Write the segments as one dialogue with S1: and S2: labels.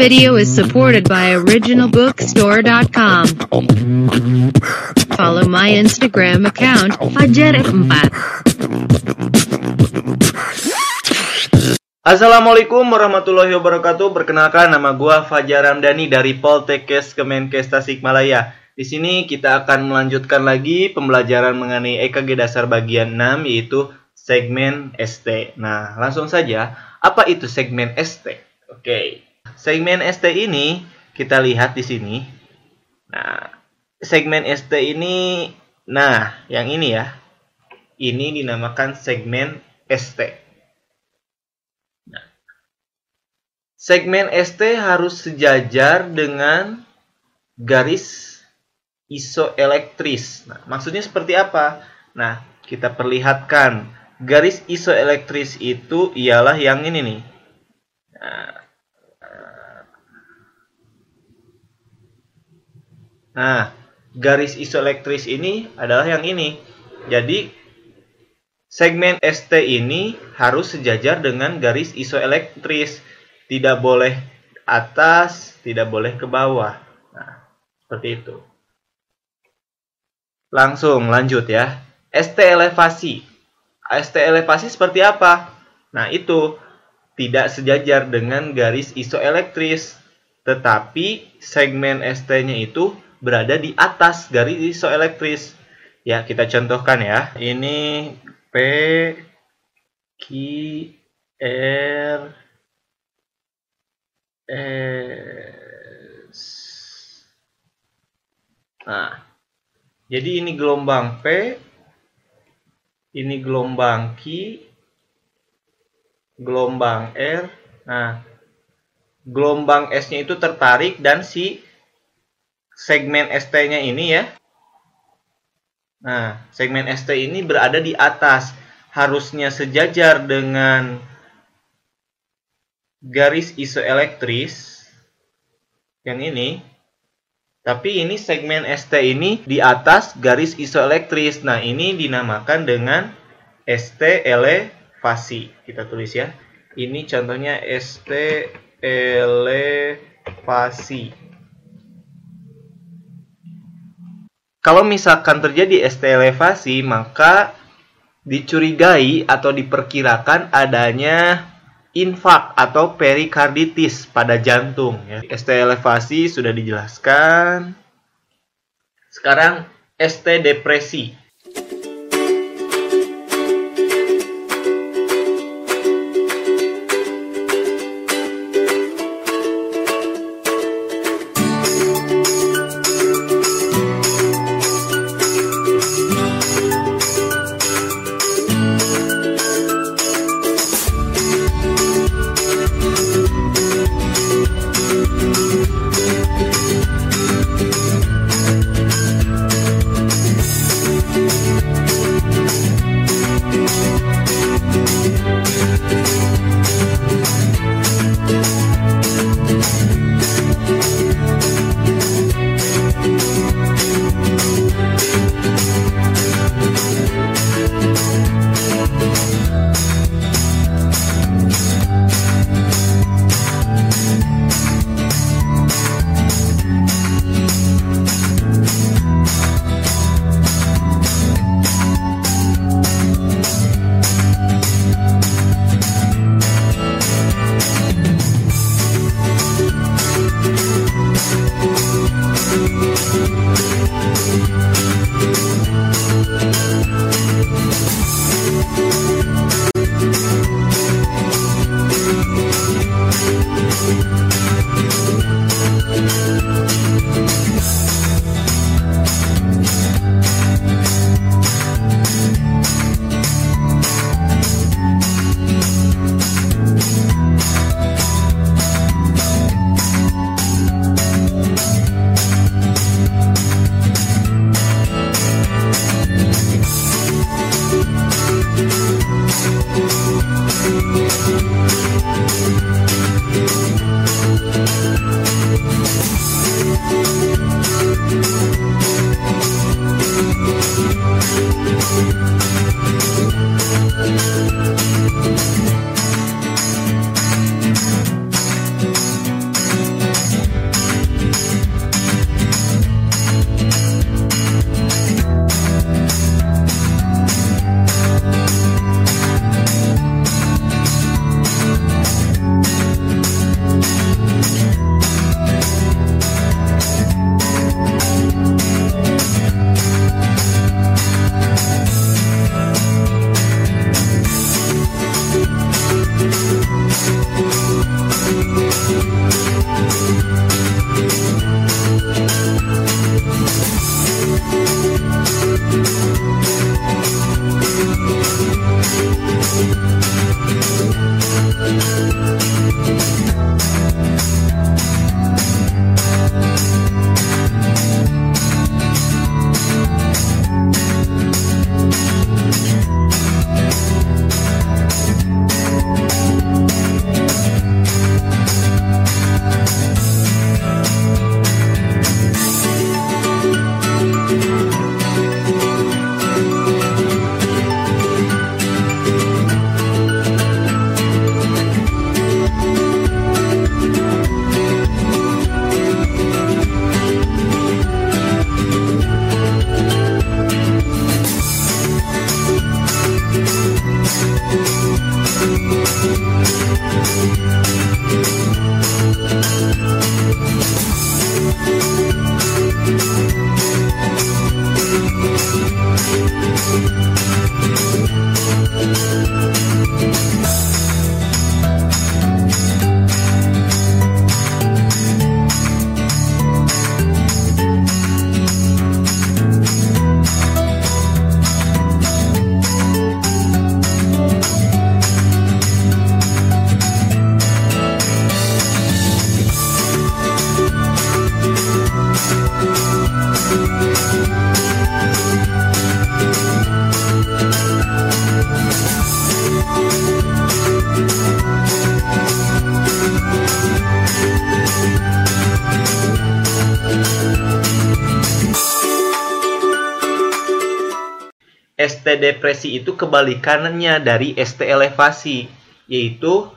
S1: video is supported by originalbookstore.com. Follow my Instagram account, Fajar4.
S2: Assalamualaikum warahmatullahi wabarakatuh. Perkenalkan nama gua Fajar Ramdhani dari Poltekkes Kemenkes Tasikmalaya. Di sini kita akan melanjutkan lagi pembelajaran mengenai EKG dasar bagian 6 yaitu segmen ST. Nah, langsung saja, apa itu segmen ST? Oke. Segmen ST ini kita lihat di sini. Nah, segmen ST ini nah, yang ini ya. Ini dinamakan segmen ST. Nah, segmen ST harus sejajar dengan garis isoelektris. Nah, maksudnya seperti apa? Nah, kita perlihatkan garis isoelektris itu ialah yang ini nih. Nah, nah, garis isoelektris ini adalah yang ini. Jadi, segmen ST ini harus sejajar dengan garis isoelektris. Tidak boleh atas, tidak boleh ke bawah. Nah, seperti itu. Langsung lanjut ya. ST elevasi. ST elevasi seperti apa? Nah, itu tidak sejajar dengan garis isoelektris. Tetapi segmen ST-nya itu berada di atas garis isoelektris. Ya, kita contohkan ya. Ini P Q R S. Nah, jadi ini gelombang P, ini gelombang Q, gelombang R. Nah, gelombang S-nya itu tertarik dan si segmen ST-nya ini ya. Nah, segmen ST ini berada di atas. Harusnya sejajar dengan garis isoelektris yang ini tapi ini segmen ST ini di atas garis isoelektris. Nah, ini dinamakan dengan ST elevasi. Kita tulis ya. Ini contohnya ST elevasi. Kalau misalkan terjadi ST elevasi, maka dicurigai atau diperkirakan adanya infak atau perikarditis pada jantung. Ya. ST elevasi sudah dijelaskan. Sekarang ST depresi. ST depresi itu kebalikannya dari ST elevasi, yaitu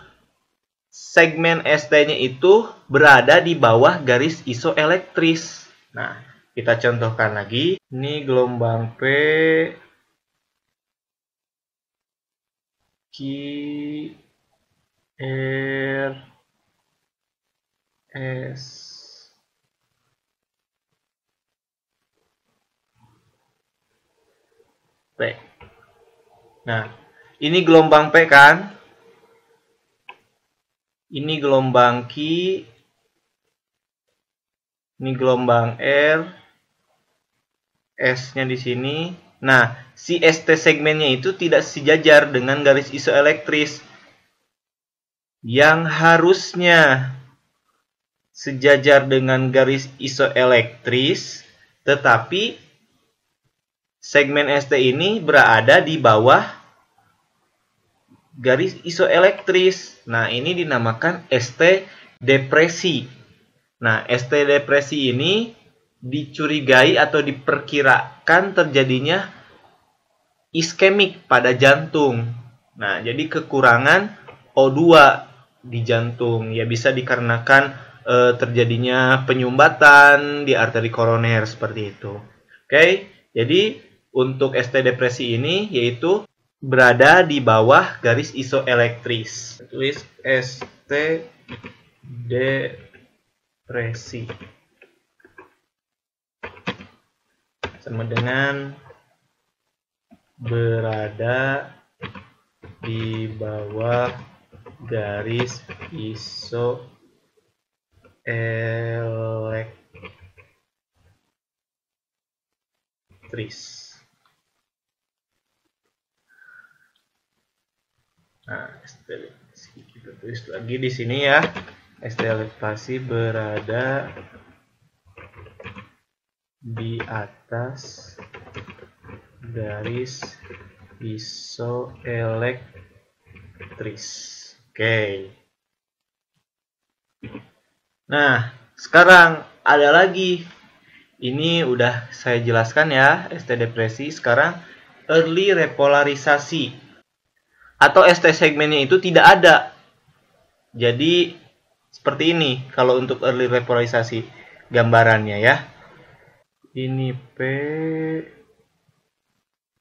S2: segmen ST-nya itu berada di bawah garis isoelektris. Nah, kita contohkan lagi. Ini gelombang P Q R S P. Nah, ini gelombang P kan? Ini gelombang Q. Ini gelombang R. S-nya di sini. Nah, si ST segmennya itu tidak sejajar dengan garis isoelektris. Yang harusnya sejajar dengan garis isoelektris, tetapi segmen ST ini berada di bawah garis isoelektris. Nah, ini dinamakan ST depresi. Nah, ST depresi ini dicurigai atau diperkirakan terjadinya iskemik pada jantung. Nah, jadi kekurangan O2 di jantung ya bisa dikarenakan e, terjadinya penyumbatan di arteri koroner seperti itu. Oke, jadi untuk ST depresi ini yaitu berada di bawah garis isoelektris. Tulis ST depresi. Sama dengan berada di bawah garis isoelektris. Nah, ST kita tulis lagi di sini ya. ST elevasi berada di atas garis isoelektris. Oke. Nah, sekarang ada lagi. Ini udah saya jelaskan ya, ST depresi. Sekarang early repolarisasi atau ST segmennya itu tidak ada. Jadi seperti ini kalau untuk early repolarisasi gambarannya ya. Ini P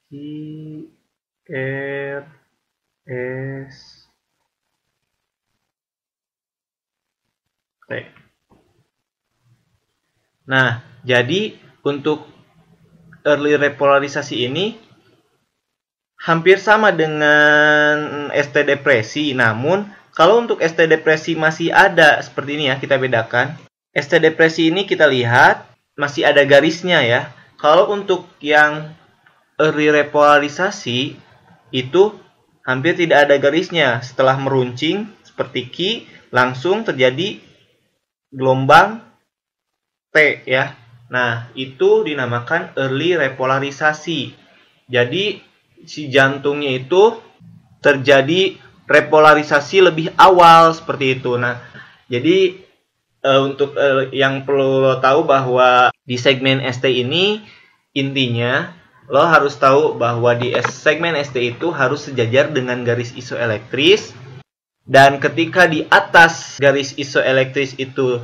S2: Q R S T. Nah, jadi untuk early repolarisasi ini hampir sama dengan ST depresi. Namun, kalau untuk ST depresi masih ada seperti ini ya, kita bedakan. ST depresi ini kita lihat masih ada garisnya ya. Kalau untuk yang early repolarisasi itu hampir tidak ada garisnya. Setelah meruncing seperti Ki, langsung terjadi gelombang T ya. Nah, itu dinamakan early repolarisasi. Jadi si jantungnya itu terjadi repolarisasi lebih awal seperti itu. Nah, jadi uh, untuk uh, yang perlu lo tahu bahwa di segmen ST ini intinya lo harus tahu bahwa di segmen ST itu harus sejajar dengan garis isoelektris dan ketika di atas garis isoelektris itu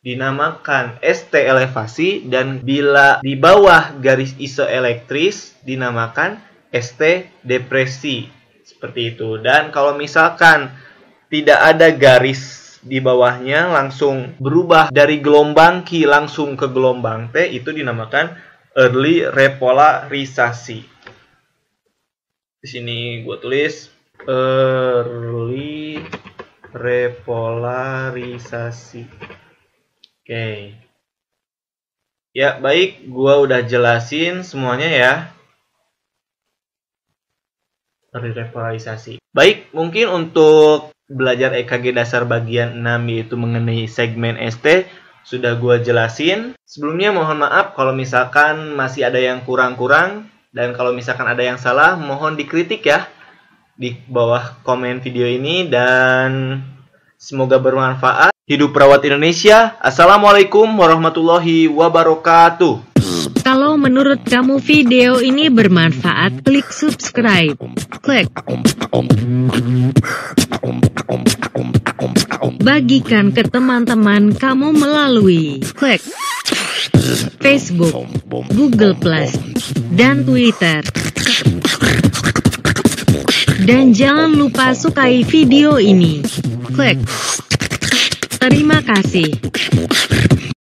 S2: dinamakan ST elevasi dan bila di bawah garis isoelektris dinamakan ST depresi seperti itu. Dan kalau misalkan tidak ada garis di bawahnya langsung berubah dari gelombang Q langsung ke gelombang T itu dinamakan early repolarisasi. Di sini gue tulis early repolarisasi. Oke. Ya, baik, gua udah jelasin semuanya ya. Early repolarisasi. Baik, mungkin untuk belajar EKG dasar bagian 6 yaitu mengenai segmen ST sudah gua jelasin. Sebelumnya mohon maaf kalau misalkan masih ada yang kurang-kurang dan kalau misalkan ada yang salah mohon dikritik ya di bawah komen video ini dan semoga bermanfaat. Hidup perawat Indonesia. Assalamualaikum warahmatullahi wabarakatuh.
S1: Menurut kamu video ini bermanfaat, klik subscribe. Klik. Bagikan ke teman-teman kamu melalui klik Facebook, Google Plus, dan Twitter. Dan jangan lupa sukai video ini. Klik. Terima kasih.